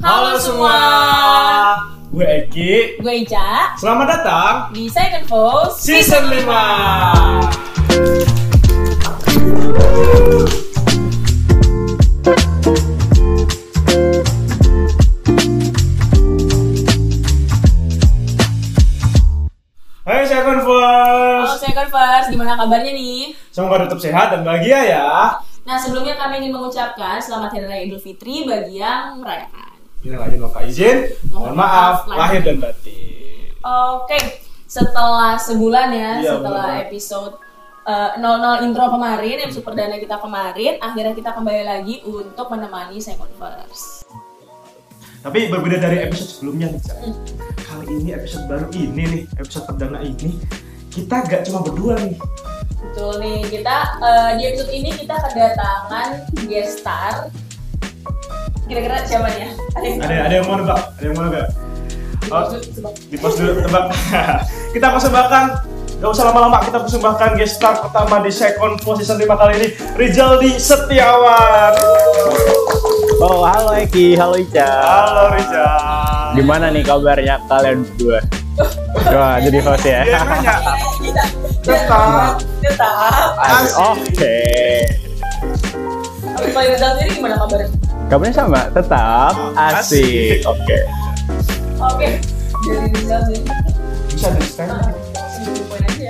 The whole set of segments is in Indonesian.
Halo semua. Gue Eki. Gue Ica Selamat datang di Second Post season 5. Hai saya Halo Converse. Second First, gimana kabarnya nih? Semoga tetap sehat dan bahagia ya. Nah sebelumnya kami ingin mengucapkan Selamat Hari Raya Idul Fitri bagi yang merayakan Lagi lupa izin. Mohon maaf lahir dan batin. Oke, setelah sebulan ya, Iya, setelah benar. episode eh, 00 intro kemarin, episode perdana kita kemarin Akhirnya kita kembali lagi untuk menemani Second First Tapi berbeda dari episode sebelumnya nih, Cak. Kali ini episode baru ini nih, episode perdana ini kita gak cuma berdua nih. Betul nih, kita eh, di episode ini kita kedatangan guest star Kira-kira siapa ya? Ada yang Ada ada yang mau nebak? Ada yang mau nebak? Oh, di pos dulu tebak. kita persembahkan Gak usah lama-lama kita persembahkan guest star pertama di second season 5 kali ini Rizaldi Setiawan. Oh, halo Eki, halo Ica. Halo Rizal. Gimana nih kabarnya kalian berdua? Wah, jadi host ya. Dia nanya. Kita Tetap. tetap. Asik. Oke. Tapi kalau Rizal sendiri gimana kabarnya? Kabarnya sama, tetap Asik. Oke. Oke, sendiri Bisa ya.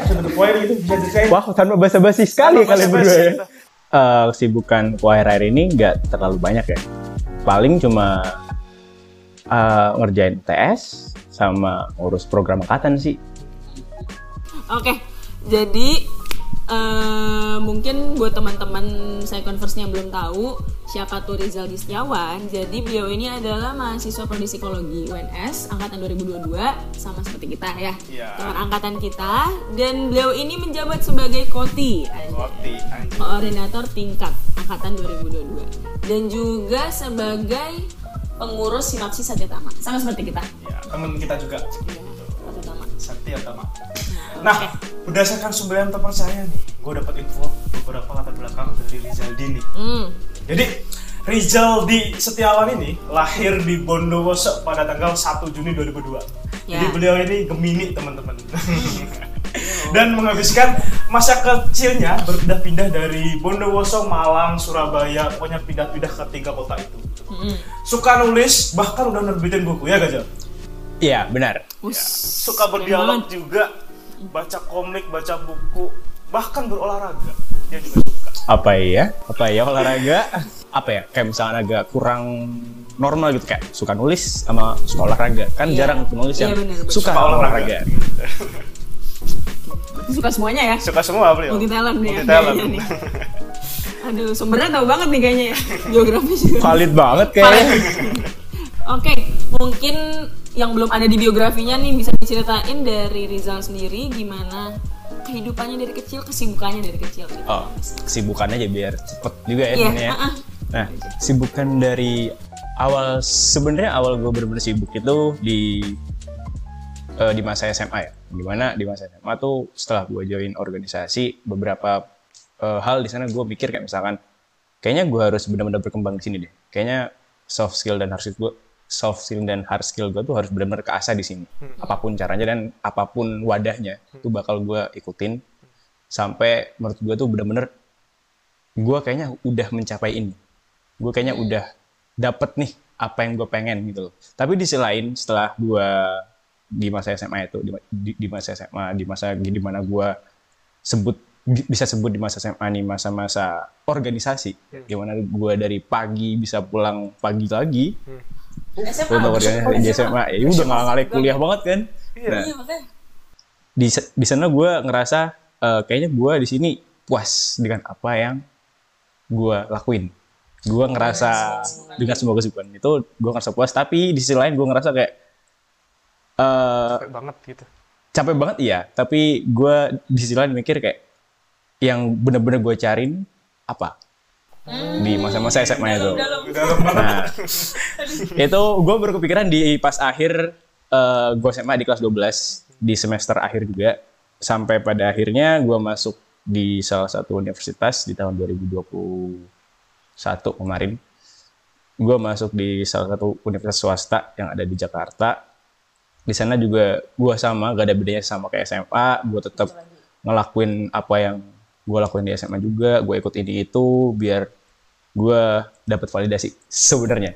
Bisa to the point gitu, bisa? Wah, tanpa basa-basi sekali Tanpa kalian berdua ya. Eh, kesibukan akhir-akhir ini nggak terlalu banyak ya. Paling cuma eh, ngerjain TS sama ngurus program angkatan sih. Oke, jadi eh, mungkin buat teman-teman saya converse yang belum tahu siapa tuh Rizal Setiawan. Jadi beliau ini adalah mahasiswa prodi psikologi UNS angkatan 2022 sama seperti kita ya. Iya. Teman angkatan kita dan beliau ini menjabat sebagai koti. Koordinator tingkat angkatan 2022 dan juga sebagai pengurus Sinopsis Satyatama sama seperti kita. Ya, temen kita juga. Ya, Satyatama. Setia Tama. Nah, Nah, berdasarkan sumber yang terpercaya nih, gue dapat info beberapa latar belakang dari Rizaldi nih. Hmm. Jadi, Rizaldi Setiawan ini lahir di Bondowoso pada tanggal 1 Juni 2002. Ya. Jadi beliau ini Gemini, teman-teman. Dan menghabiskan masa kecilnya berpindah-pindah dari Bondowoso, Malang, Surabaya, pokoknya pindah-pindah ke tiga kota itu. Mm-mm. Suka nulis, bahkan udah nerbitin buku ya Gajah? Iya, benar. Us, suka berdialog juga baca komik baca buku bahkan berolahraga dia juga suka apa ya apa ya olahraga apa ya kayak misalkan agak kurang normal gitu kayak suka nulis sama suka olahraga kan Iya. jarang nulis Iya, yang bener, bener. suka, Suka olahraga. olahraga, Suka semuanya ya. suka semua beliau Multi talent nih. ya, Multi talent. kayaknya nih. Aduh, sumbernya tahu banget nih kayaknya ya. Biografis juga. valid banget kayaknya Oke, mungkin yang belum ada di biografinya nih bisa diceritain dari Rizal sendiri gimana kehidupannya dari kecil, kesibukannya dari kecil. Gitu. oh kesibukannya aja biar cepet juga ya ini ya nah sibukan dari awal sebenarnya awal gue bener-bener sibuk itu di eh, di masa SMA ya di mana di masa SMA tuh setelah gue join organisasi beberapa eh, hal di sana gue mikir kayak misalkan kayaknya gue harus benar-benar berkembang di sini deh kayaknya soft skill dan hard skill gue soft skill dan hard skill gue tuh harus benar-benar keasah di sini. Apa pun caranya dan apa pun wadahnya itu bakal gue ikutin sampai menurut gue tuh bener-bener gue kayaknya udah mencapai ini. Gue kayaknya udah dapet nih apa yang gue pengen gitu loh. Tapi di sisi lain setelah gue di masa SMA itu di, di, di masa SMA di masa di mana gue sebut bisa sebut di masa SMA nih masa-masa organisasi di mana gue dari pagi bisa pulang pagi lagi SMA. untuk organisasi di SMA ya udah nggak ngalih kuliah banget kan? Nah, Iya, makanya. di di sana gue ngerasa eh, kayaknya gue di sini puas dengan apa yang gue lakuin. Gue ngerasa dengan semua kesibukan itu gue ngerasa puas. Tapi di sisi lain gue ngerasa kayak eh capek banget gitu. capek banget iya. Tapi gue di sisi lain mikir kayak yang bener-bener gue cariin apa? Di masa-masa SMA itu. Dalam. Nah, itu gue baru kepikiran di pas akhir eh gue SMA di kelas 12 di semester akhir juga. Sampai pada akhirnya gue masuk di salah satu universitas di tahun 2021 kemarin. Gue masuk di salah satu universitas swasta yang ada di Jakarta. Di sana juga gue sama gak ada bedanya sama kayak SMA gue tetap ngelakuin apa yang gue lakuin di SMA juga. Gue ikut ini itu biar gue dapat validasi sebenarnya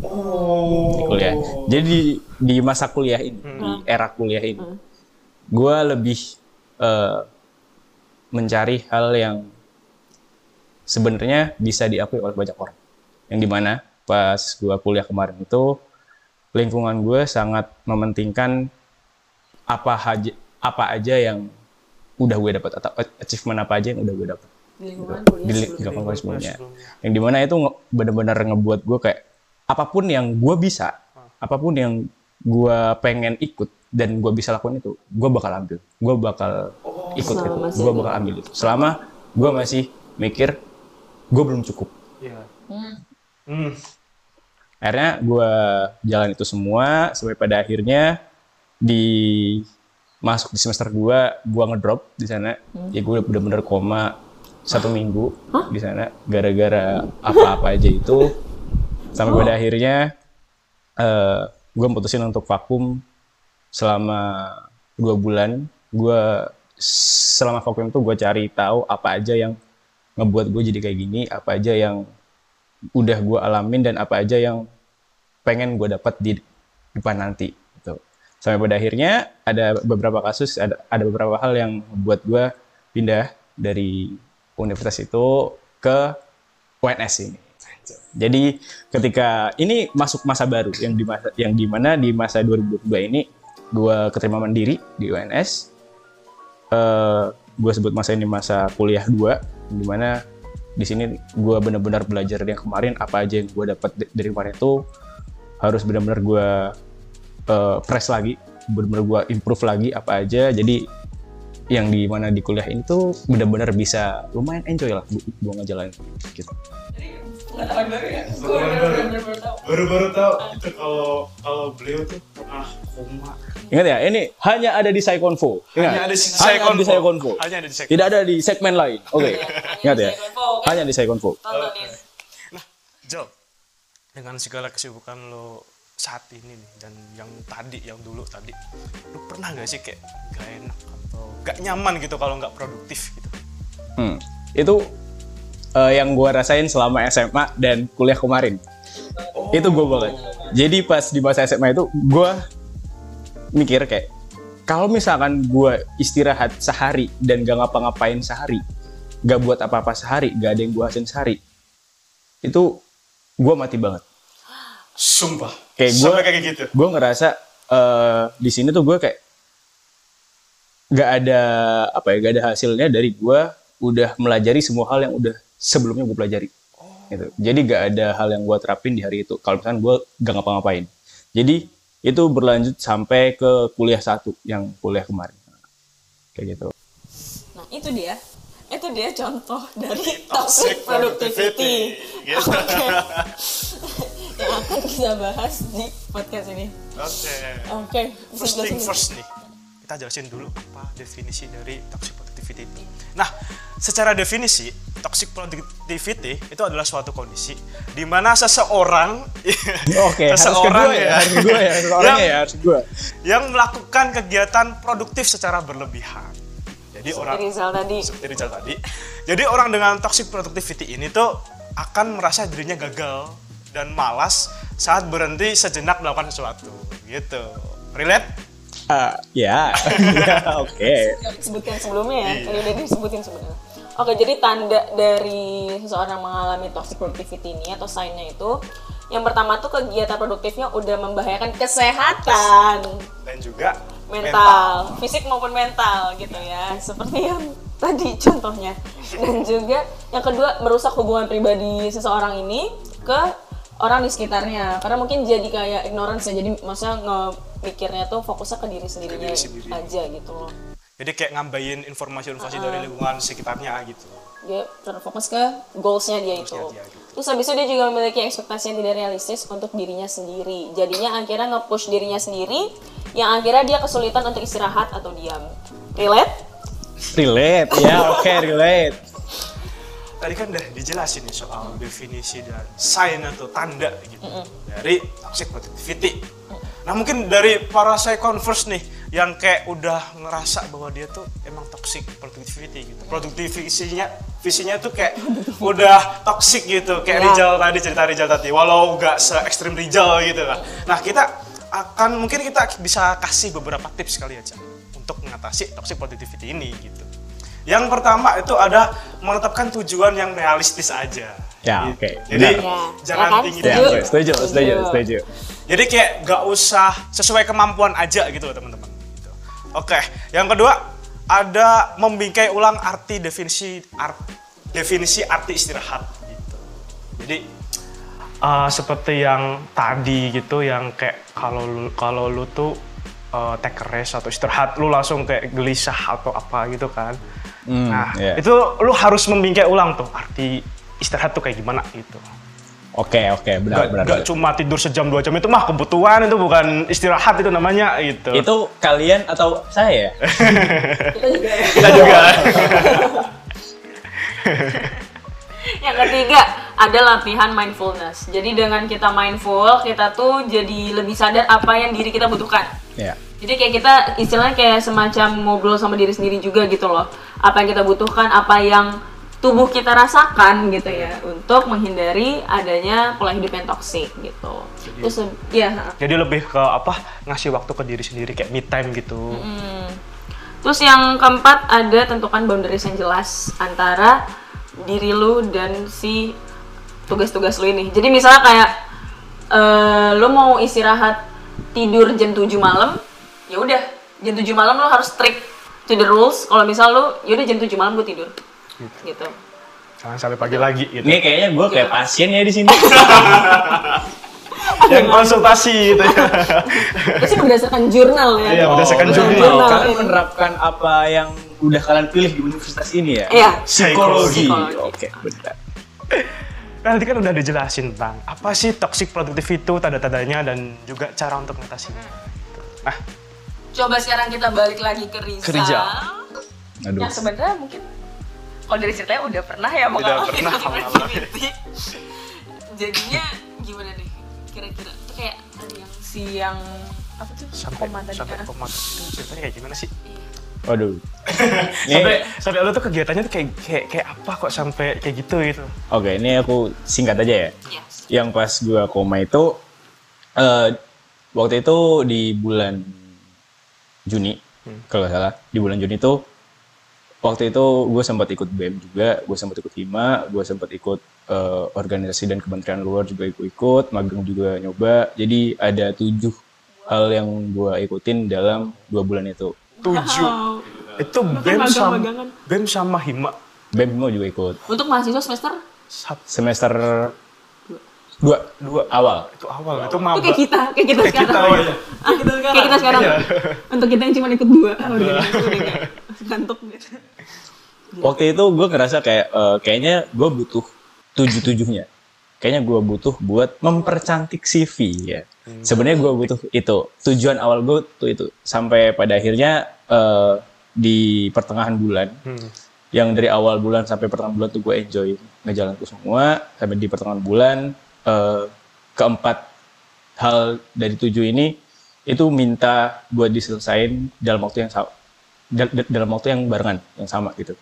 Oh. kuliah. Jadi di, di masa kuliah ini, di era kuliah ini, gue lebih eh, mencari hal yang sebenarnya bisa diakui oleh banyak orang. Yang di mana pas gue kuliah kemarin itu lingkungan gue sangat mementingkan apa aja apa aja yang udah gue dapat atau achievement apa aja yang udah gue dapat Di lingkungan kuliah di lingkungan sebelumnya. sebelumnya. Yang di mana itu nge- benar-benar ngebuat gue kayak apa pun yang gue bisa, apa pun yang gue pengen ikut dan gue bisa lakukan itu, gue bakal ambil, gue bakal ikut Selama itu, gue bakal ambil itu. Selama gue masih mikir gue belum cukup. Iya. Hmm. Hmm. Akhirnya gue jalan itu semua sampai pada akhirnya di masuk di semester 2 gue ngedrop di sana. Ya gue bener-bener koma satu minggu di sana gara-gara apa-apa aja itu. Sampai pada akhirnya eh gue mutusin untuk vakum selama dua bulan. Gue selama vakum itu gue cari tahu apa aja yang ngebuat gue jadi kayak gini, apa aja yang udah gue alamin dan apa aja yang pengen gue dapat di depan nanti gitu. Sampai pada akhirnya ada beberapa kasus ada ada beberapa hal yang membuat gue pindah dari universitas itu ke UNS ini. Jadi ketika ini masuk masa baru yang di masa yang di mana di masa 2022 ini gue keterima mandiri di UNS. Eh gue sebut masa ini masa kuliah 2 di mana di sini gue benar-benar belajar yang kemarin apa aja yang gue dapat dari kemarin itu harus benar-benar gue eh, press lagi benar-benar gue improve lagi apa aja jadi yang di mana di kuliah ini tuh benar-benar bisa lumayan enjoy lah bu- gue ngejalanin gitu Pengetahuan baru ya? Tahu. Baru-baru tahu itu kalau kalau beliau tuh pernah koma. ingat ya ini hanya ada di Saikonfo Ingat? Hanya ada di Saikonfo Hanya ada di Saikonfo. tidak ada di segmen lain oke ingat ya hanya di Saikonfo. Nah, Jo, dengan segala kesibukan lo saat ini nih dan yang tadi, yang dulu tadi, lo pernah gak sih kayak gak enak atau gak nyaman gitu kalau nggak produktif gitu? Hmm, itu eh, yang gue rasain selama SMA dan kuliah kemarin. Itu gue banget. Jadi pas di masa SMA itu gue mikir kayak kalau misalkan gue istirahat sehari dan gak ngapa-ngapain sehari, gak buat apa-apa sehari, gak ada yang gue hasilin sehari, itu gue mati banget. Sumpah. Kayak Sampai kayak gitu. Gue ngerasa eh, di sini tuh gue kayak gak ada apa ya, gak ada hasilnya dari gue udah melajari semua hal yang udah sebelumnya gue pelajari. Gitu. Jadi gak ada hal yang gue terapin di hari itu. Kalau misalkan gue gak ngapa-ngapain. Jadi itu berlanjut sampai ke kuliah satu yang kuliah kemarin. Kayak gitu. Nah, itu dia. Itu dia contoh dari Toxic toxic productivity. productivity. Gitu. Oke. Yang akan kita bahas di podcast ini. Oke. Oke. bisa First thing first nih. Kita jelasin dulu apa definisi dari toxic productivity itu. Nah, secara definisi, toxic productivity itu adalah suatu kondisi di mana seseorang Oke, seseorang ya, harus gue ya, harus orangnya yang- ya, harus gue. yang melakukan kegiatan produktif secara berlebihan. Jadi orang Rizal tadi. seperti Rizal tadi. Jadi orang dengan toxic productivity ini tuh akan merasa dirinya gagal dan malas saat berhenti sejenak melakukan sesuatu. Gitu. Relate? Ah, ya, Ya, oke. yang disebutkan sebelumnya ya. Tadi udah disebutin sebenarnya oke jadi tanda dari seseorang mengalami toxic productivity ini atau sign-nya itu yang pertama tuh kegiatan produktifnya udah membahayakan kesehatan. Dan juga mental, fisik maupun mental gitu ya. Seperti yang tadi contohnya. Dan juga yang kedua merusak hubungan pribadi seseorang ini ke orang di sekitarnya karena mungkin jadi kayak ignorance ya jadi maksudnya nge-mikirnya tuh fokusnya ke diri sendirinya diri sendiri. aja gitu loh Jadi kayak ngambain informasi-informasi dari lingkungan sekitarnya gitu. dia terfokus ke goalsnya dia itu. Dia, gitu. Terus habis itu dia juga memiliki ekspektasi yang tidak realistis untuk dirinya sendiri. Jadinya akhirnya nge-push dirinya sendiri, yang akhirnya dia kesulitan untuk istirahat atau diam. Relate? Relate, ya oke relate. Tadi kan udah dijelasin nih soal definisi dan sign atau tanda gitu dari toxic positivity. Nah mungkin dari para saya converse nih yang kayak udah ngerasa bahwa dia tuh emang toxic productivity gitu. Produktivisinya visinya tuh kayak udah toxic gitu kayak Ya. Rizal tadi cerita Rizal tadi walau nggak se ekstrim Rizal gitu lah. Nah kita akan mungkin kita bisa kasih beberapa tips kali aja untuk mengatasi toxic positivity ini gitu. Yang pertama itu ada menetapkan tujuan yang realistis aja. Ya, Gitu. oke. Jadi Ya, ya jangan kan? tinggi Ya, Setuju. setuju, setuju, Setuju. jadi kayak gak usah sesuai kemampuan aja gitu teman-teman. Gitu. Oke, yang kedua ada membingkai ulang arti definisi art, definisi arti istirahat gitu. Jadi uh, seperti yang tadi gitu yang kayak kalau lu kalau lu tuh uh, take a rest atau istirahat lu langsung kayak gelisah atau apa gitu kan. Hmm, nah, iya. itu lu harus membingkai ulang tuh arti istirahat tuh kayak gimana gitu. Oke, oke, benar, Gak, benar. gak cuma tidur sejam dua jam itu mah kebutuhan itu bukan istirahat itu namanya gitu. Itu kalian atau saya? Kita juga ya. kita juga. Yang ketiga ada latihan mindfulness. Jadi dengan kita mindful, kita tuh jadi lebih sadar apa yang diri kita butuhkan. ya. Jadi kayak kita istilahnya kayak semacam ngobrol sama diri sendiri juga gitu loh. Apa yang kita butuhkan, apa yang tubuh kita rasakan gitu ya untuk menghindari adanya pola hidup yang toksik gitu. Terus ya Jadi lebih ke apa ngasih waktu ke diri sendiri kayak me time gitu. Terus yang keempat ada tentukan boundaries yang jelas antara diri lu dan si tugas-tugas lu ini. Jadi misalnya kayak eh, lu mau istirahat tidur jam 7 malam, ya udah jam 7 malam lu harus strict to the rules. Kalau misal lu ya udah jam 7 malam gue tidur. Gitu. Jangan sampai pagi lagi gitu. Ini kayaknya gue kayak pasien ya di sini. Yang konsultasi gitu ya. Itu sih berdasarkan jurnal ya. Iya, berdasarkan Oh, jurnal. jurnal. Kalian menerapkan apa yang udah kalian pilih di universitas ini ya? Iya. Psikologi. Psikologi. Oke, benar. Nah, tadi kan udah dijelasin tentang apa sih toxic productivity itu tanda-tandanya dan juga cara untuk mengatasinya. Nah, Coba sekarang kita balik lagi ke Rizal. Ke Rizal. Aduh. Yang sebenarnya mungkin kalau dari ceritanya udah pernah ya Udah mengalami pernah mengalami. Jadinya gimana nih? Kira-kira itu kayak yang si yang apa tuh? sampai Koma tadi, sampai ah. koma itu ceritanya kayak gimana sih? Iya. Waduh. Sampai Ini, sampai lo tuh kegiatannya tuh kayak kayak kayak apa kok sampai kayak gitu gitu. oke, ini aku singkat aja ya. Iya. Yang pas gue koma itu, eh waktu itu di bulan Juni, kalau nggak salah, di bulan Juni itu waktu itu gue sempat ikut BEM juga, gue sempat ikut HIMA, gue sempat ikut eh, organisasi dan kementerian luar juga ikut, magang juga nyoba. Jadi ada tujuh hal yang gue ikutin dalam dua bulan itu. Tujuh. Wow. Itu BEM sama. BEM sama Hima. BEM juga ikut. Untuk mahasiswa semester Semester dua, Dua. awal. Itu awal, itu itu maba. kayak kita, kayak kita Kayak kita, sekarang. oh iya. Ah, kayak kita sekarang. Untuk kita yang cuma ikut dua udah gitu. Waktu itu gue ngerasa kayak eh, kayaknya gue butuh tujuh tujuhnya. Kayaknya gue butuh buat mempercantik CV ya. Sebenarnya gue butuh itu. Tujuan awal gue tuh itu. Sampai pada akhirnya eh, di pertengahan bulan, Hmm. yang dari awal bulan sampai pertengahan bulan tuh gue enjoy ngejalan tuh semua. Sampai di pertengahan bulan eh, keempat hal dari tujuh ini itu minta buat diselesain dalam waktu yang sama dal- dal- dalam waktu yang barengan yang sama gitu.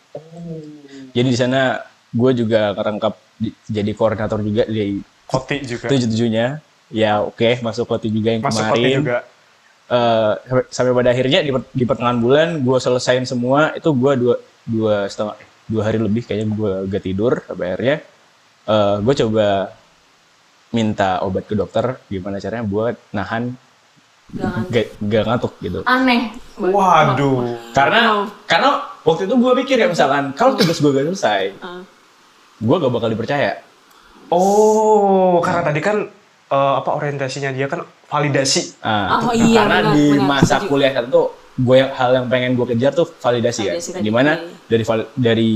Jadi di sana gue juga ngerangkap di- jadi koordinator juga di Koti juga. tujuh tujuhnya. Ya oke masuk koti juga yang Masuk kemarin. Koti juga. Eh, sampai, sampai pada akhirnya di, di pertengahan bulan gue selesain semua itu gue dua dua setengah dua hari lebih kayaknya gue gak tidur sampai akhirnya gue coba minta obat ke dokter gimana caranya buat nahan gak, gak ngantuk gitu aneh. Waduh. karena karena waktu itu gue pikir ya misalkan kalau tugas gue gak selesai Ah. gue gak bakal dipercaya Oh, karena tadi kan eh, apa orientasinya dia kan validasi. Ah, Oh, iya, karena benar, di benar, masa setuju. kuliah kan tuh gue yang hal yang pengen gue kejar tuh validasi, Validasi kan tadi, di mana iya. dari val- dari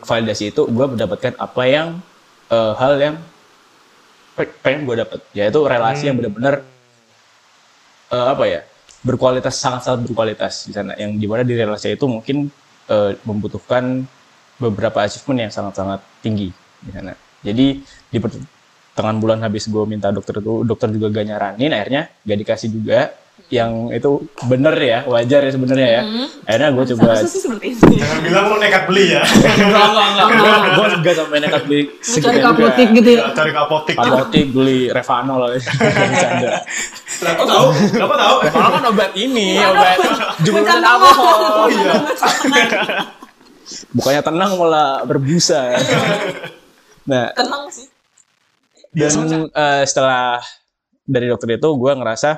validasi itu gue mendapatkan apa yang eh, hal yang pengen gue dapat yaitu relasi yang benar-benar eh, apa ya berkualitas sangat sangat berkualitas di sana yang di mana di relasi itu mungkin eh, membutuhkan beberapa achievement yang sangat-sangat tinggi di sana. Jadi di pertengahan bulan habis gue minta dokter itu, dokter juga gak nyaranin, akhirnya gak dikasih juga. Yang itu bener ya, wajar ya sebenarnya ya. Akhirnya gue coba Jangan bilang lo nekat beli ya. enggak enggak enggak. Gue gak sampai nekat beli cari juga. gitu ya. Cari ke apotek. apotek beli Revanol bercanda. Kenapa tahu? Kenapa tahu? Revanol kan obat ini obat jumlah alkohol Oh iya. bukannya tenang malah berbusa. Nah Tenang sih. dan eh, setelah dari dokter itu gue ngerasa "Ah,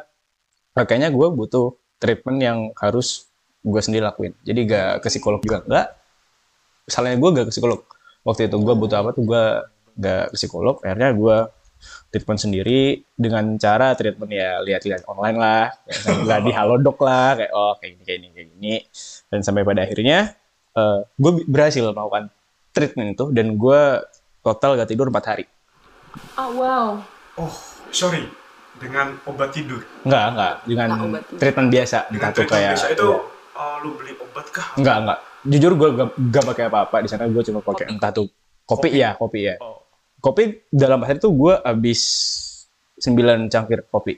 kayaknya gue butuh treatment yang harus gue sendiri lakuin. Jadi gak ke psikolog juga enggak misalnya gue gak ke psikolog. Waktu itu gue butuh apa tuh? Gue gak ke psikolog akhirnya gue treatment sendiri dengan cara treatment ya lihat-lihat online lah. Misalnya di halodoc lah kayak oh kayak gini kayak gini kayak gini. Dan sampai pada akhirnya gue berhasil melakukan treatment itu dan gue total gak tidur 4 hari. Oh wow. Oh, sorry. Dengan obat tidur. Enggak, enggak. Dengan Nggak obat tidur. treatment biasa. Dengan Entah tuh treatment kayak... biasa itu iya. uh, lu beli obat kah? Enggak, enggak. Jujur gue gak, gak pakai apa-apa. Di sana gue cuma pakai Kopi. entah tuh kopi, ya, kopi ya. Oh. Kopi dalam hari itu gue habis 9 cangkir kopi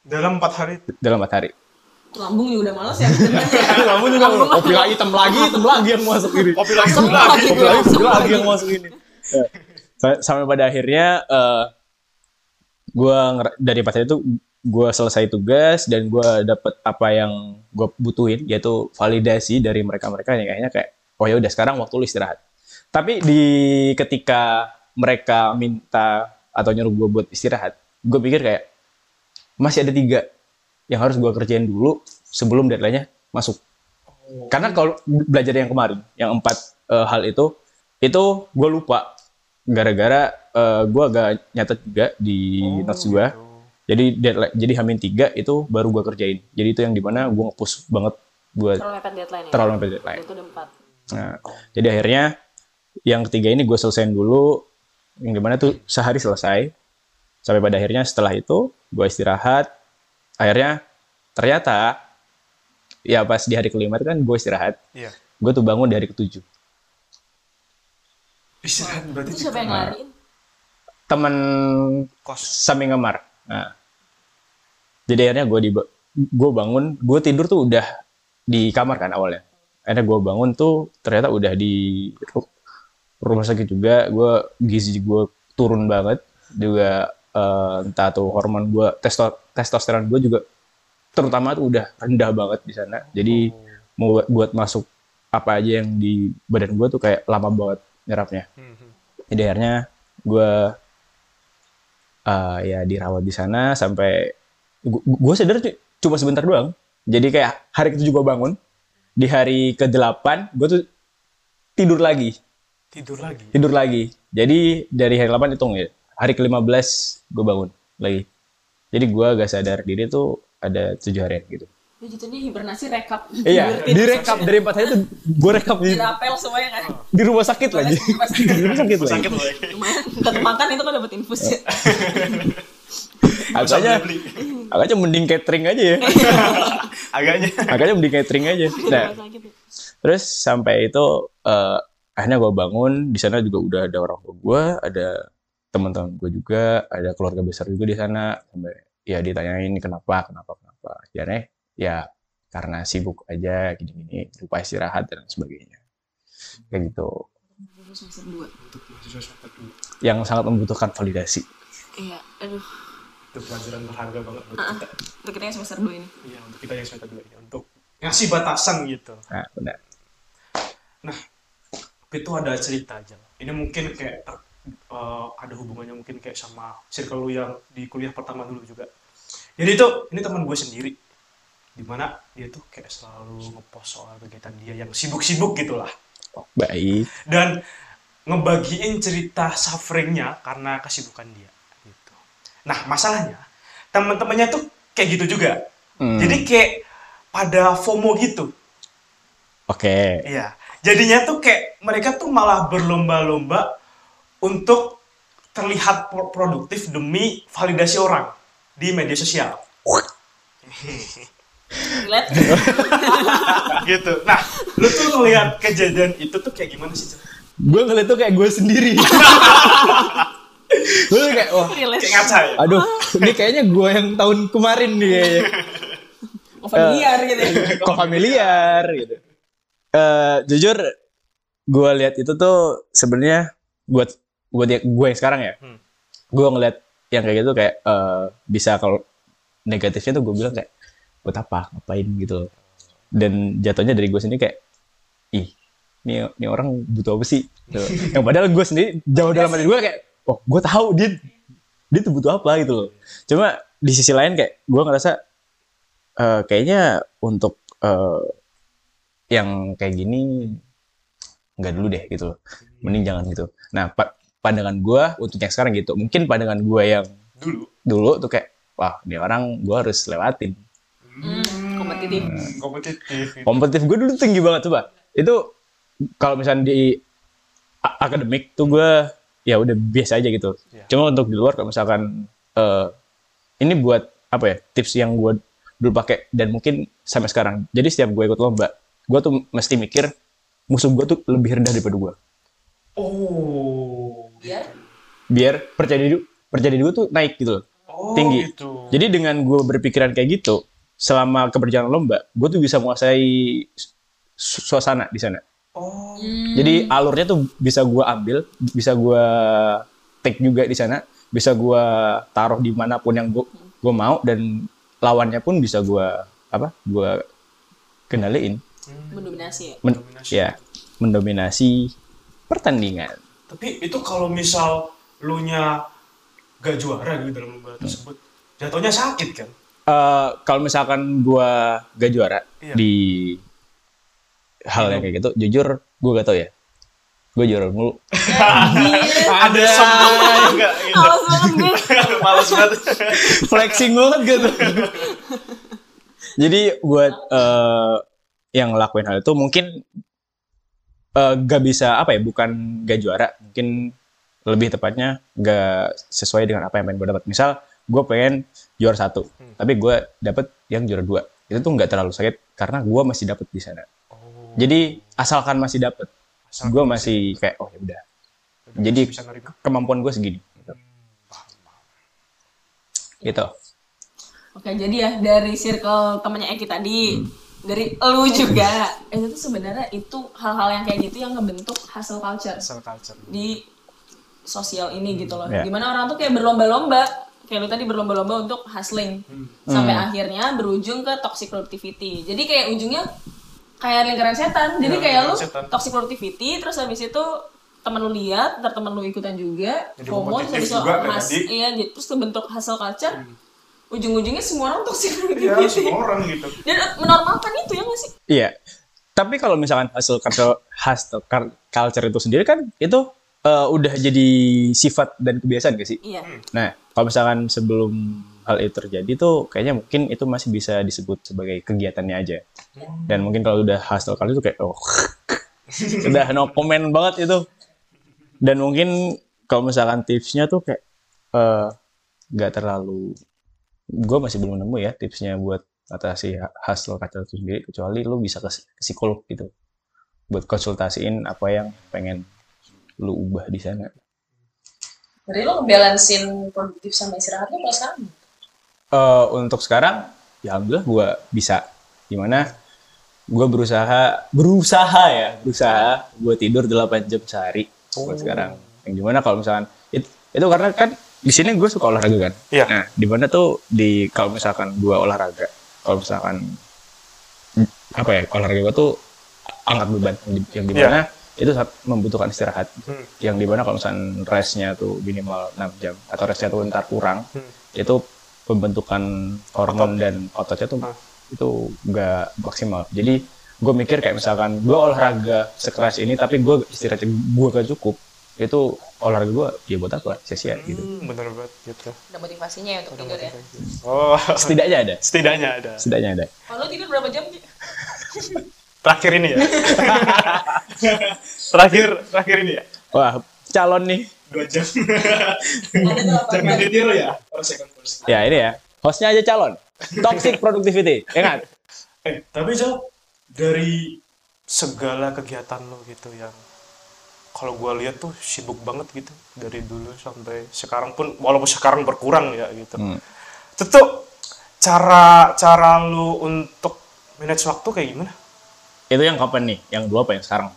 Dalam empat hari dalam 4 hari. Lambung juga udah males ya. Kamu juga kopi lagi, hitam lagi, hitam lagi yang masuk ini. kopi lagi sebelah. lagi. Kopi lagi, kopi lagi yang masuk ini. Ya. Sa- Sampai pada akhirnya eh gue dari pas itu gue selesai tugas dan gue dapet apa yang gue butuhin yaitu validasi dari mereka-mereka yang kayaknya kayak oh ya udah sekarang waktu lu istirahat. Tapi di ketika mereka minta atau nyuruh gue buat istirahat, gue pikir kayak masih ada tiga yang harus gue kerjain dulu sebelum deadline-nya masuk. Karena kalau belajar yang kemarin, yang empat eh, hal itu, itu gue lupa gara-gara eh, gue agak nyatet juga di Oh, notes gue. gitu. Jadi deadline, jadi hamin tiga itu baru gue kerjain. Jadi itu yang di mana gue nge-push banget buat Terlalu mepet deadline ya. terlalu mepet deadline. Itu udah empat. Nah, jadi akhirnya yang ketiga ini gue selesaiin dulu. Yang di mana tuh sehari selesai. Sampai pada akhirnya setelah itu gue istirahat. Akhirnya ternyata ya pas di hari kelima itu kan gue istirahat. Iya. Gue tuh bangun di hari ketujuh. Istirahat berarti Itu siapa yang ngelarin? Temen kos. samping kamar. Nah, jadi akhirnya gue di gue bangun, gue tidur tuh udah di kamar kan awalnya. Akhirnya gue bangun tuh ternyata udah di ru- rumah sakit juga. Gue gizi gue turun banget, juga eh, entah tuh hormon gue testo testosteron gue juga terutama tuh udah rendah banget di sana. Jadi mau buat, buat masuk apa aja yang di badan gue tuh kayak lama banget nyerapnya. Mhm. Jadi akhirnya gue uh, ya dirawat di sana sampai gue sadar cu- cuma sebentar doang. Jadi kayak hari ketujuh gue bangun, di hari ke-8 gue tuh tidur lagi, Tidur lagi. tidur lagi. Jadi dari hari 8 hitung ya, hari ke-15 gue bangun lagi. Jadi gue gak sadar diri tuh ada tujuh harian gitu. Ya gitu nih hibernasi rekap. Iya, direkap dari empat hari itu gue rekap di, Dirapel semuanya kan. di rumah sakit lagi. di rumah sakit lagi. Ya. Lumayan. Tetap makan itu kan dapat infus ya. Agaknya, agaknya mending catering aja ya. Agaknya. Agaknya mending catering aja. Nah, ya. terus sampai itu eh, akhirnya gue bangun di sana juga udah ada orang tua gue, ada teman-teman gue juga, ada keluarga besar juga di sana. Sampai ya ditanyain kenapa, kenapa, kenapa. Akhirnya ya karena sibuk aja gini-gini, lupa istirahat dan sebagainya. Kayak gitu. Yang sangat membutuhkan validasi. Iya, aduh. Itu pelajaran berharga banget buat Ah, kita. Untuk kita yang semester dua ini. Iya, untuk kita yang semester dua ini. Untuk ngasih batasan gitu. Nah, benar. Tapi itu ada cerita aja. Ini mungkin kayak ter- eh, ada hubungannya mungkin kayak sama circle lu yang di kuliah pertama dulu juga. Jadi itu ini teman gue sendiri. Di mana dia tuh kayak selalu ngepost soal kegiatan dia yang sibuk-sibuk gitulah. Baik. Dan ngebagiin cerita sufferingnya karena kesibukan dia. Gitu. Nah masalahnya teman-temannya tuh kayak gitu juga. Hmm, Jadi kayak pada FOMO gitu. Oke. Iya. Jadinya tuh kayak mereka tuh malah berlomba-lomba untuk terlihat pro- produktif demi validasi orang di media sosial. Gitu. Nah, lu tuh ngelihat kejadian itu tuh kayak gimana sih? Gue ngeliat tuh kayak gue sendiri gue kayak wah. Kayak ngaca ya? aduh ini kayaknya gue yang tahun kemarin nih kayaknya Oh, familiar gitu ya. kok familiar gitu Eh, jujur gue lihat itu tuh sebenarnya buat buat ya- gue yang sekarang ya Hmm. gue ngeliat yang kayak gitu kayak eh, bisa kalau negatifnya tuh gue bilang kayak buat apa? Ngapain gitu. Loh. dan jatuhnya dari gue sendiri kayak ih ini ini orang butuh apa sih? Gitu. yang padahal gue sendiri jauh dalam hati gue kayak oh gue tahu dia dia tuh butuh apa? Gitu loh. Cuma di sisi lain kayak gue ngerasa eh, kayaknya untuk eh, yang kayak gini nggak dulu deh gitu loh. Mending jangan gitu. Nah pa- pandangan gue untuk yang sekarang gitu mungkin pandangan gue yang Dulu. dulu tuh kayak wah ini orang gue harus lewatin Hmm, kompetitif. Kompetitif. gitu. kompetitif gue dulu tinggi banget coba itu kalau misalnya di akademik tuh gue ya udah biasa aja gitu Iya. cuma untuk di luar kalau misalkan eh, ini buat apa ya tips yang gue dulu pakai dan mungkin sampai sekarang jadi setiap gue ikut lomba gue tuh mesti mikir musuh gue tuh lebih rendah daripada gue Oh. Biar biar percaya diri percaya diri gue tuh naik gitu loh Oh, tinggi. gitu. Jadi dengan gue berpikiran kayak gitu, selama keberjalanan lomba, gue tuh bisa menguasai su- suasana di sana. Oh. Jadi alurnya tuh bisa gue ambil, bisa gue take juga di sana, bisa gue taruh di mana pun yang gue gue mau dan lawannya pun bisa gue apa? Gue kendaliin, mendominasi ya. Men- Mendominasi. ya mendominasi pertandingan. Tapi itu kalau misal lu nya gak juara gitu dalam lomba tersebut, jatuhnya sakit kan? Eh, kalau misalkan gue gak juara Iya. di hal yang kayak gitu, jujur gue gak tau ya. Gue juara mulu. Ada semua juga gitu. Males banget gue. Males banget. Flexing banget gitu. Jadi buat eh, yang ngelakuin hal itu mungkin eh, gak bisa apa ya, bukan gak juara, mungkin lebih tepatnya gak sesuai dengan apa yang pengen gue dapat. Misal gue pengen juara satu, tapi gue dapet yang juara dua. Itu tuh nggak terlalu sakit karena gue masih dapet di sana. Oh. Jadi asalkan masih dapet, Asalkan gue masih kayak oh ya udah. Jadi kemampuan gue segini. Gitu. gitu. Oke, jadi ya dari circle temannya Eki tadi, dari elu juga, itu tuh sebenarnya itu hal-hal yang kayak gitu yang ngebentuk hustle culture Asal culture. di sosial ini gitu loh. Ya. Di mana orang tuh kayak berlomba-lomba, kayak lu tadi berlomba-lomba untuk hustling, sampai akhirnya berujung ke toxic productivity. Jadi kayak ujungnya kayak lingkaran setan. Jadi Ya, kayak lu setan. toxic productivity, terus habis itu temen lu lihat, ntar temen lu ikutan juga, Jadi FOMO, terus kompetitif habis itu juga has- iya, jadi- terus kebentuk hustle culture. Ujung-ujungnya semua orang toxic Ya, productivity. semua orang gitu. Dan menormalkan itu ya nggak sih? Iya. Tapi kalau misalkan hasil culture, hasil cul- culture itu sendiri kan itu eh, udah jadi sifat dan kebiasaan gak sih? Iya. Nah, kalau misalkan sebelum hal itu terjadi tuh kayaknya mungkin itu masih bisa disebut sebagai kegiatannya aja. Dan mungkin kalau udah hasil culture itu kayak oh udah no comment banget itu. Dan mungkin kalau misalkan tipsnya tuh kayak eh, nggak terlalu gue masih belum nemu ya tipsnya buat atasi hasil culture itu sendiri kecuali lu bisa ke psikolog gitu buat konsultasiin apa yang pengen lu ubah di sana. Berarti lo ngebalancein produktif sama istirahatnya mulai sekarang? Eh, untuk sekarang ya alhamdulillah gue bisa. Gimana? Gue berusaha berusaha ya berusaha gue tidur 8 jam sehari buat sekarang. Yang gimana kalau misalkan itu, itu karena kan di sini gue suka olahraga kan? Iya. nah di mana tuh di kalau misalkan gue olahraga kalau misalkan apa ya olahraga gue tuh angkat beban. Yang, di- yang di mana itu sangat membutuhkan istirahat Hmm. yang di mana kalau misalkan restnya tuh minimal 6 jam atau restnya tuh ntar kurang Hmm. itu pembentukan hormon dan ototnya tuh Ah. itu nggak maksimal jadi gue mikir kayak misalkan gue olahraga sekeras ini tapi gue istirahatnya gue gak cukup itu olahraga gue ya buat apa sia-sia gitu Hmm, bener banget gitu. Ada motivasinya ya untuk tidur ya? Oh, setidaknya ada setidaknya ada. setidaknya ada Kalau tidur berapa jam sih? Terakhir ini ya. terakhir terakhir ini ya. wah calon nih. Dua jam. Jangan ditiru ya. Ya ini ya. Hostnya aja calon. Toxic productivity ya kan? Eh, tapi jauh dari segala kegiatan lo gitu yang kalau gue lihat tuh sibuk banget gitu. Dari dulu sampai sekarang pun walaupun sekarang berkurang ya gitu. Itu tuh cara cara lu untuk manage waktu kayak gimana Itu yang kapan nih? Yang dua apa yang sekarang?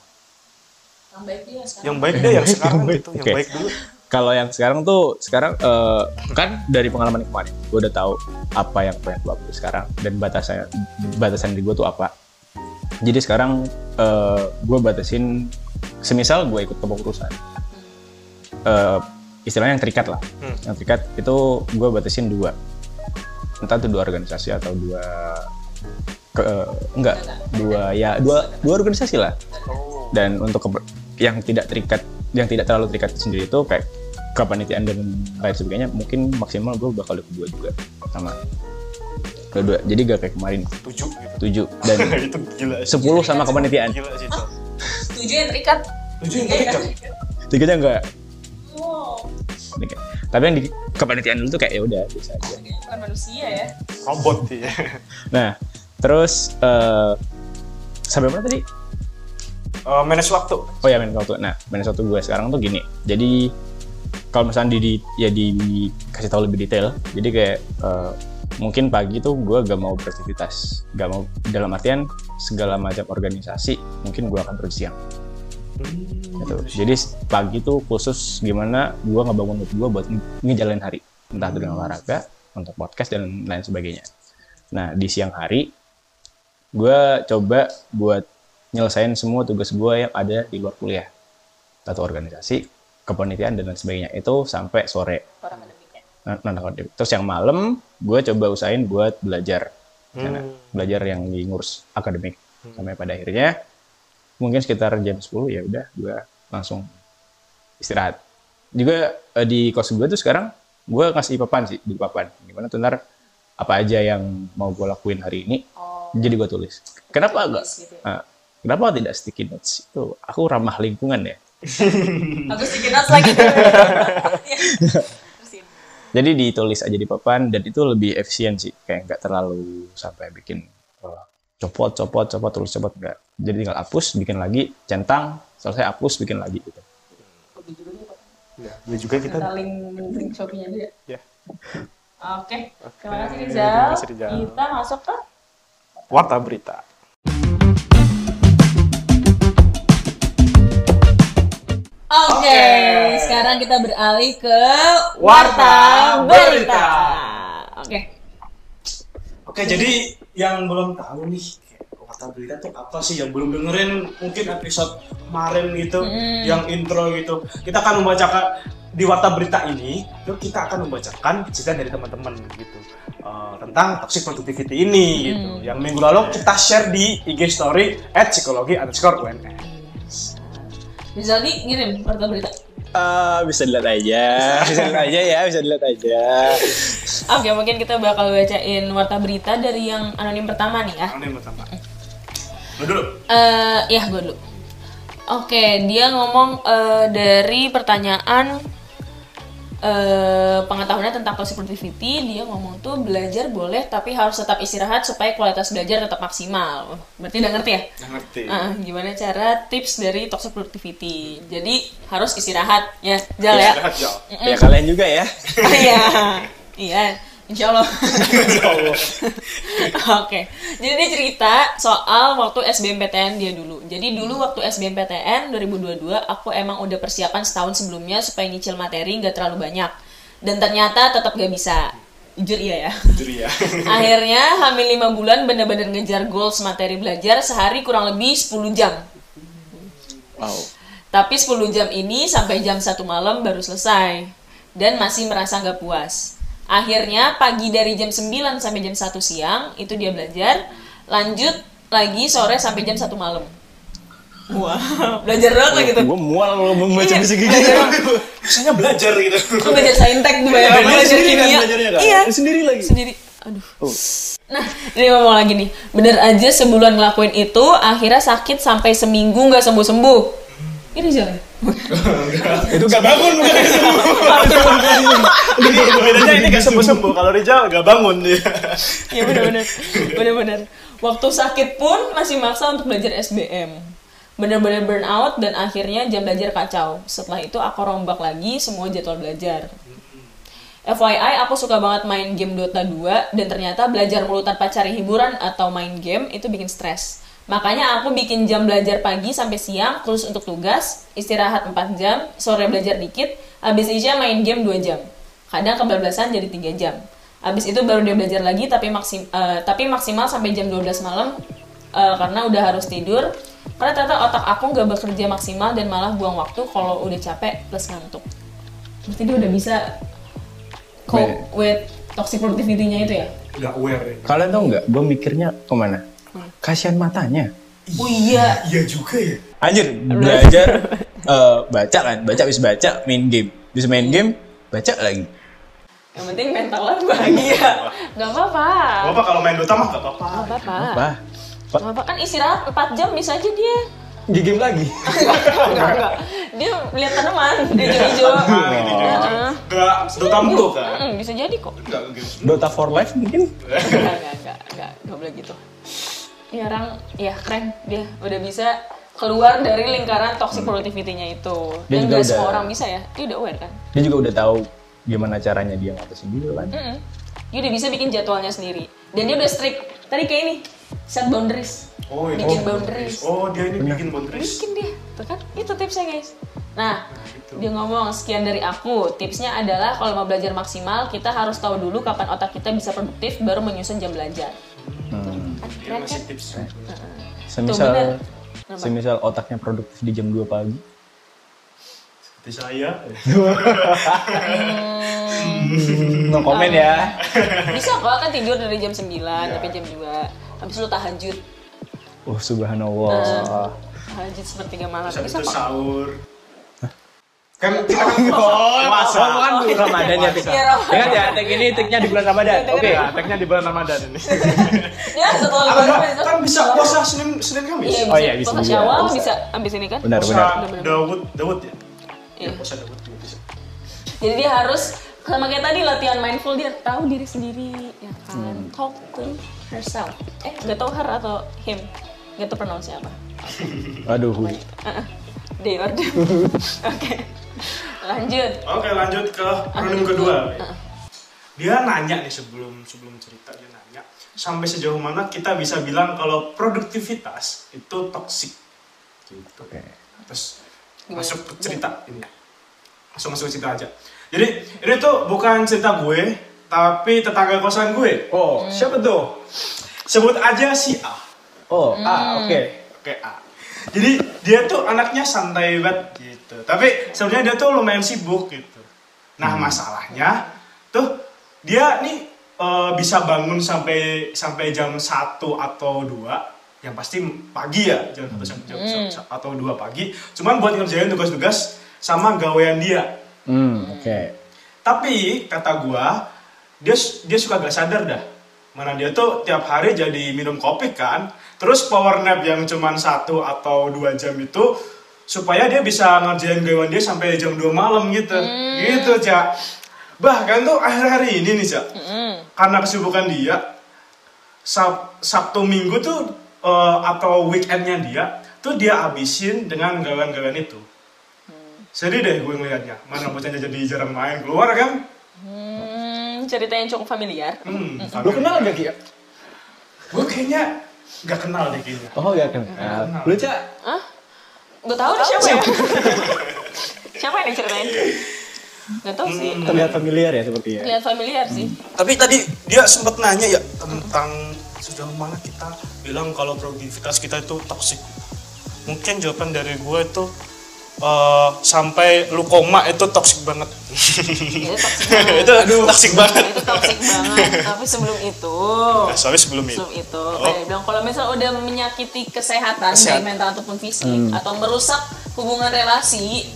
Yang baik dia sekarang. yang baik deh yang sekarang baik. gitu yang Oke. baik dulu Kalau yang sekarang tuh sekarang eh, kan dari pengalaman kemarin, gue udah tahu apa yang pengen gue lakuin sekarang dan batasan batasan di gue tuh apa. Jadi sekarang eh, gue batasin, semisal gue ikut kepengurusan, eh, istilahnya yang terikat lah, Hmm. yang terikat itu gue batasin dua, entah itu dua organisasi atau dua ke, enggak dua ya dua dua organisasi lah. Oh. Dan untuk ke- yang tidak terikat yang tidak terlalu terikat sendiri itu kayak kepanitiaan dan lain sebagainya mungkin maksimal gue bakal dapat dua juga sama. Kedua jadi gak kayak kemarin. Tujuh gitu. Tujuh. Dan itu gila sih. sepuluh sama kepanitiaan. Gila sih Cok. Tujuh yang terikat. tujuh yang terikat tiganya enggak. Wow. Terikat. tapi yang di kepanitiaan dulu tuh kayak ya udah bisa aja. Kayaknya bukan manusia ya. robot ya nah terus eh sampai mana tadi Eh, manage waktu Oh ya manage waktu. Nah manage waktu gue sekarang tuh gini. Jadi kalau misalnya di, di ya dikasih tahu lebih detail. Jadi kayak eh, mungkin pagi tuh gue gak mau beraktivitas, gak mau dalam artian segala macam organisasi mungkin gue akan pergi siang. Gitu. Jadi pagi tuh khusus gimana gue ngebangun mood gue buat nge- ngejalanin hari. Entah itu dengan olahraga, untuk podcast dan lain sebagainya. Nah di siang hari gue coba buat nyelesain semua tugas gue yang ada di luar kuliah. Atau organisasi kepanitiaan dan lain sebagainya. Itu sampai sore. Akademiknya. non akademik terus yang malam gue coba usahain buat belajar. Sana. Hmm. belajar yang di ngurus akademik sampai pada akhirnya mungkin sekitar jam 10 ya udah gue langsung istirahat. Juga eh, di kos gue tuh sekarang gue ngasih papan sih di papan. Gimana tuh ntar apa aja yang mau gue lakuin hari ini? Oh. Jadi gue tulis kenapa enggak gitu ya. Nah, kenapa tidak sticky notes itu aku ramah lingkungan ya Aku sedikit notes lagi. Iya. Jadi ditulis aja di papan dan itu lebih efisien sih kayak nggak terlalu sampai bikin eh, copot copot copot tulis copot enggak jadi tinggal hapus bikin lagi centang selesai hapus bikin lagi gitu ya dia juga kita Kita link link Shopee-nya ya Oke. Terima kasih Oke, Rizal. terima kasih, Rizal. Kita masuk ke warta berita Oke, sekarang kita beralih ke Warta Berita. Oke. Oke, jadi yang belum tahu nih warta berita tuh apa sih yang belum dengerin mungkin episode kemarin gitu, yang intro gitu. Kita akan membacakan di warta berita ini, tuh kita akan membacakan cerita dari teman-teman gitu eh, tentang toxic positivity ini gitu. Yang minggu lalu kita share di IG story psikologi underscore UNS. Rizal nih ngirim warta berita. Ah, bisa dilihat aja bisa dilihat aja ya bisa dilihat aja Oke, mungkin kita bakal bacain warta berita dari yang anonim pertama nih ya. Yang pertama? Lu dulu. Eh, ya gue dulu. Oke, dia ngomong eh, dari pertanyaan eh, pengetahuannya tentang toxic positivity. Dia ngomong tuh belajar boleh, tapi harus tetap istirahat supaya kualitas belajar tetap maksimal. Berarti udah ngerti ya? Ngerti. Ah, gimana cara tips dari toxic positivity? Jadi harus istirahat ya, Jal ya. Istirahat, Jal. ya kalian juga ya Iya, iya, insya Allah. Oke, jadi dia cerita soal waktu SBMPTN dia dulu. Jadi dulu waktu SBMPTN 2022, aku emang udah persiapan setahun sebelumnya supaya nyicil materi nggak terlalu banyak. Dan ternyata tetap gak bisa. Jujur iya ya. Jujur ya. Akhirnya hamil 5 bulan bener-bener ngejar goals materi belajar sehari kurang lebih 10 jam. wow Tapi 10 jam ini sampai jam 1 malam baru selesai dan masih merasa nggak puas. Akhirnya pagi dari jam 9 sampai jam 1 siang itu dia belajar, lanjut lagi sore sampai jam 1 malam. Wah, belajar doang lah gitu. gue mual kalau membaca Iya, bisa gitu. Misalnya belajar gitu. Aku belajar saintek tuh banyak banget belajar sendiri kan kimia. belajarnya kan? Iya, Sendiri lagi? Sendiri. Aduh. Nah, ini ngomong lagi nih. Bener aja sebulan ngelakuin itu, akhirnya sakit sampai seminggu nggak sembuh-sembuh. Ini jalan. Itu gak bangun Bedanya ini gak sembuh-sembuh. Kalau Rijal gak bangun dia. Iya benar-benar, benar-benar. Waktu sakit pun masih maksa untuk belajar SBM. bener-bener burn out dan akhirnya jam belajar kacau. Setelah itu aku rombak lagi semua jadwal belajar. FYI, aku suka banget main game Dota 2 dan ternyata belajar mulu tanpa cari hiburan atau main game itu bikin stres. Makanya aku bikin jam belajar pagi sampai siang, terus untuk tugas, istirahat 4 jam, sore belajar dikit, habis isya main game 2 jam. Kadang kebablasan jadi 3 jam. Habis itu baru dia belajar lagi tapi maksim, eh, tapi maksimal sampai jam 12 malam eh, karena udah harus tidur. Karena ternyata otak aku nggak bekerja maksimal dan malah buang waktu kalau udah capek plus ngantuk. Berarti dia udah bisa cope with toxic productivity-nya itu ya? Nggak aware ya. Kalian tau nggak? Gue mikirnya ke mana? Kasihan matanya. Oh iya, Iya juga ya. Anjir, belajar eh, baca kan, baca bisa baca, main game, bisa main game, baca lagi. yang penting mentalnya bahagia. Gak apa-apa. Bapak kalau main Dota mah nggak apa-apa. Gak apa-apa. Apa? Gak apa-apa kan istirahat 4 jam bisa aja dia. Di game lagi. Enggak, enggak. Dia lihat tanaman hijau-hijau. Nah, ini juga. Heeh. Nggak Dota mulu kan. Bisa jadi kok. Dota for life mungkin? Enggak, enggak, enggak, enggak, enggak boleh gitu. Ya orang, ya keren dia udah bisa keluar dari lingkaran toxic productivity-nya itu. Dia Dan juga gak udah- semua orang bisa ya. Dia udah aware kan. Dia juga udah tahu gimana caranya dia ngatasin juga kan. Mm-mm. Dia udah bisa bikin jadwalnya sendiri. Dan dia udah strict. Tadi kayak ini, set boundaries. Oh, ini bikin oh, boundaries. Oh, dia ini bikin boundaries. Bikin dia, tuh kan? Itu tipsnya guys. Nah, dia ngomong sekian dari aku. Tipsnya adalah kalau mau belajar maksimal, kita harus tahu dulu kapan otak kita bisa produktif, baru menyusun jam belajar. Hmm. Kan ngasih kan? tips. bener. Semisal, semisal otaknya produktif di jam 2 pagi. Seperti saya. No komen ya. Bisa kok kan tidur dari jam 9 sampai jam 2. Habis itu tahajud. Oh subhanallah. Tahajud sepertiga malam. Bisa itu kok. sahur. Kan kita kan puasa. Oh, kan bulan Ramadan ya, Tik. Iya. Ingat ya, tik ini tiknya di bulan Ramadan. Iya, Oke. Ya, tagnya di bulan Ramadan ini. Ya, setelah Apa lebaran. Kan bisa puasa Senin Senin Kamis. Iya, Oh iya, bisa Puasa. Syawal Bisa. bisa habis ini kan? Benar, benar. Daud, Daud ya. Iya. Puasa Daud juga bisa. Jadi dia harus sama kayak tadi latihan mindful dia tahu diri sendiri ya kan talk to herself eh nggak tahu her atau him nggak tahu pronounce apa Aduh. Them oke lanjut Oke, lanjut ke pronim kedua. Dia nanya nih sebelum sebelum cerita dia nanya sampai sejauh mana kita bisa bilang kalau produktivitas itu toksik. Gitu. Oke. Terus masuk ke cerita ini. Langsung masuk ke cerita aja. Jadi ini tuh bukan cerita gue, tapi tetangga kosan gue. Oh, siapa tuh? Sebut aja si A. Oh, Hmm. ah, oke. Oke A. Jadi dia tuh anaknya santai banget gitu. Tapi sebenarnya dia tuh lumayan sibuk gitu. Nah masalahnya tuh dia nih eh, bisa bangun sampai sampai jam 1 atau 2 yang pasti pagi ya jam 1 sampai jam satu atau 2 pagi cuman buat ngerjain tugas-tugas sama gawean dia Hmm, oke. tapi kata gua dia dia suka gak sadar dah mana dia tuh tiap hari jadi minum kopi kan. Terus power nap yang cuman satu atau dua jam itu supaya dia bisa ngerjain gawean dia sampai jam 2 malam gitu. Gitu cak. Bahkan tuh akhir-akhir ini nih cak. Karena kesibukan dia Sab- Sabtu Minggu tuh eh, atau weekendnya dia tuh dia habisin dengan gawean-gawean itu. Sedih deh gue ngelihatnya. Mana bocahnya jadi jarang main keluar kan? Hmm, cerita yang cukup familiar. Hmm, Lu kenal gak Kia? gue kayaknya nggak kenal deh kayaknya. Oh, gak kenal. Lu, Cak? Hah? Gak tahu deh siapa ya. Siapa? Yang diceritain Gak tahu sih. Terlihat familiar ya sepertinya. lihat familiar sih. Tapi tadi dia sempat nanya ya tentang sejauh mana kita bilang kalau produktivitas kita itu toksik mungkin jawaban dari gue itu eh, sampai lu koma itu toksik banget. Itu toxic banget. Itu toksik banget. Itu toxic banget. Tapi sebelum itu Nah, soalnya sebelum itu. sebelum itu kayak bilang kalau misalnya udah menyakiti kesehatan Kesehatan. baik mental ataupun fisik atau merusak hubungan relasi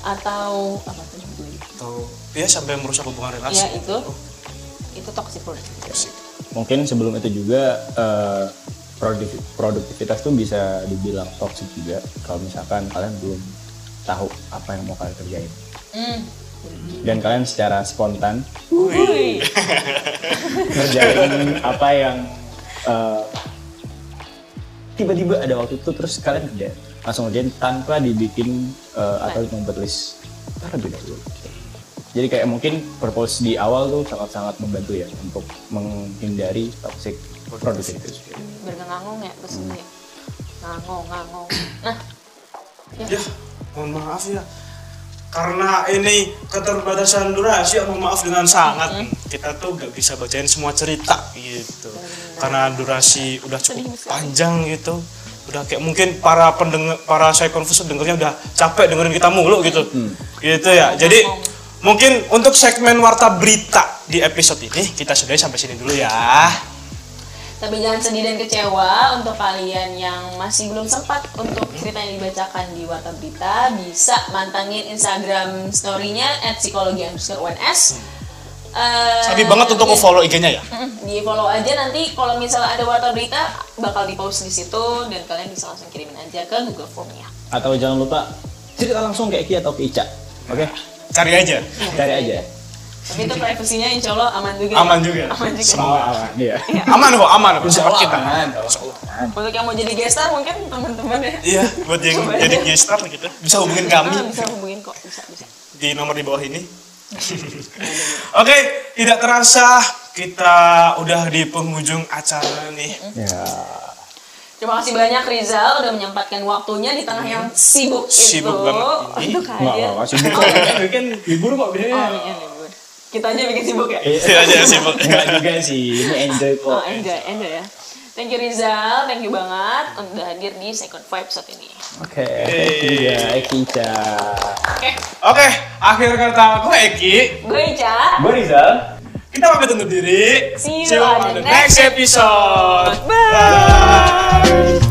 atau apa tuh atau ya sampai merusak hubungan relasi. Ya itu. Itu toxic toksik Mungkin sebelum itu juga eh, produktif- produktivitas tuh bisa dibilang toxic juga. Kalau misalkan kalian belum tahu apa yang mau kalian kerjain. hmm. Dan kalian secara spontan Wih. ngerjain apa yang eh, tiba-tiba ada waktu itu terus kalian kerja langsung ngerjain tanpa dibikin eh, atau membuat list terlebih dahulu. Jadi kayak mungkin purpose di awal tuh sangat-sangat membantu ya untuk menghindari toxic productivity. berngangong ya ke sini ya ngangong ngangong nah Ya, mohon maaf ya. Karena ini keterbatasan durasi, mohon maaf dengan sangat. Kita tuh gak bisa bacain semua cerita gitu. Karena durasi udah cukup panjang gitu. Udah kayak mungkin para pendengar, para saya konfus dengernya udah capek dengerin kita mulu gitu. Gitu ya. Jadi mungkin untuk segmen warta berita di episode ini kita sudahi sampai sini dulu ya. Tapi jangan sedih dan kecewa untuk kalian yang masih belum sempat untuk cerita yang dibacakan di Warta Berita bisa mantangin Instagram story-nya at psikologi underscore UNS. Eh, Sabi banget untuk follow IG-nya ya. Di follow aja nanti kalau misalnya ada Warta Berita bakal di post di situ dan kalian bisa langsung kirimin aja ke Google Form-nya. Atau jangan lupa cerita langsung ke Eki atau ke Ica. Oke? Cari aja. Cari aja. Tapi itu privasinya insya Allah aman juga. Aman juga. Aman juga. Semua. Aman, iya. Aman kok, aman kok. Support kita. Untuk yang mau jadi gestar mungkin teman-teman ya. Iya, buat yang Coba jadi gestar gitu. Bisa hubungin kami Ah, bisa hubungin kok, bisa bisa. di nomor di bawah ini. Oke, tidak terasa kita udah di penghujung acara nih. Ya. Terima kasih banyak Rizal udah menyempatkan waktunya di tengah yang sibuk, Sibuk itu banget ini. untuk hadir. enggak, sibuk kok. Weekend libur kok Oh, biasanya. iya, libur. Kita aja bikin sibuk ya. Iya. Iya aja sibuk. Enggak juga sih, ini enjoy kok. Oh, enjoy, enjoy ya. Thank you Rizal, thank you banget udah hadir di Second Vibe saat ini. Oke, ya Eki Ica. Oke, Oke, akhir kata aku Eki. gue Ica. Gue Rizal. Kita pamit undur diri. See you on the next episode. Bye. Bye.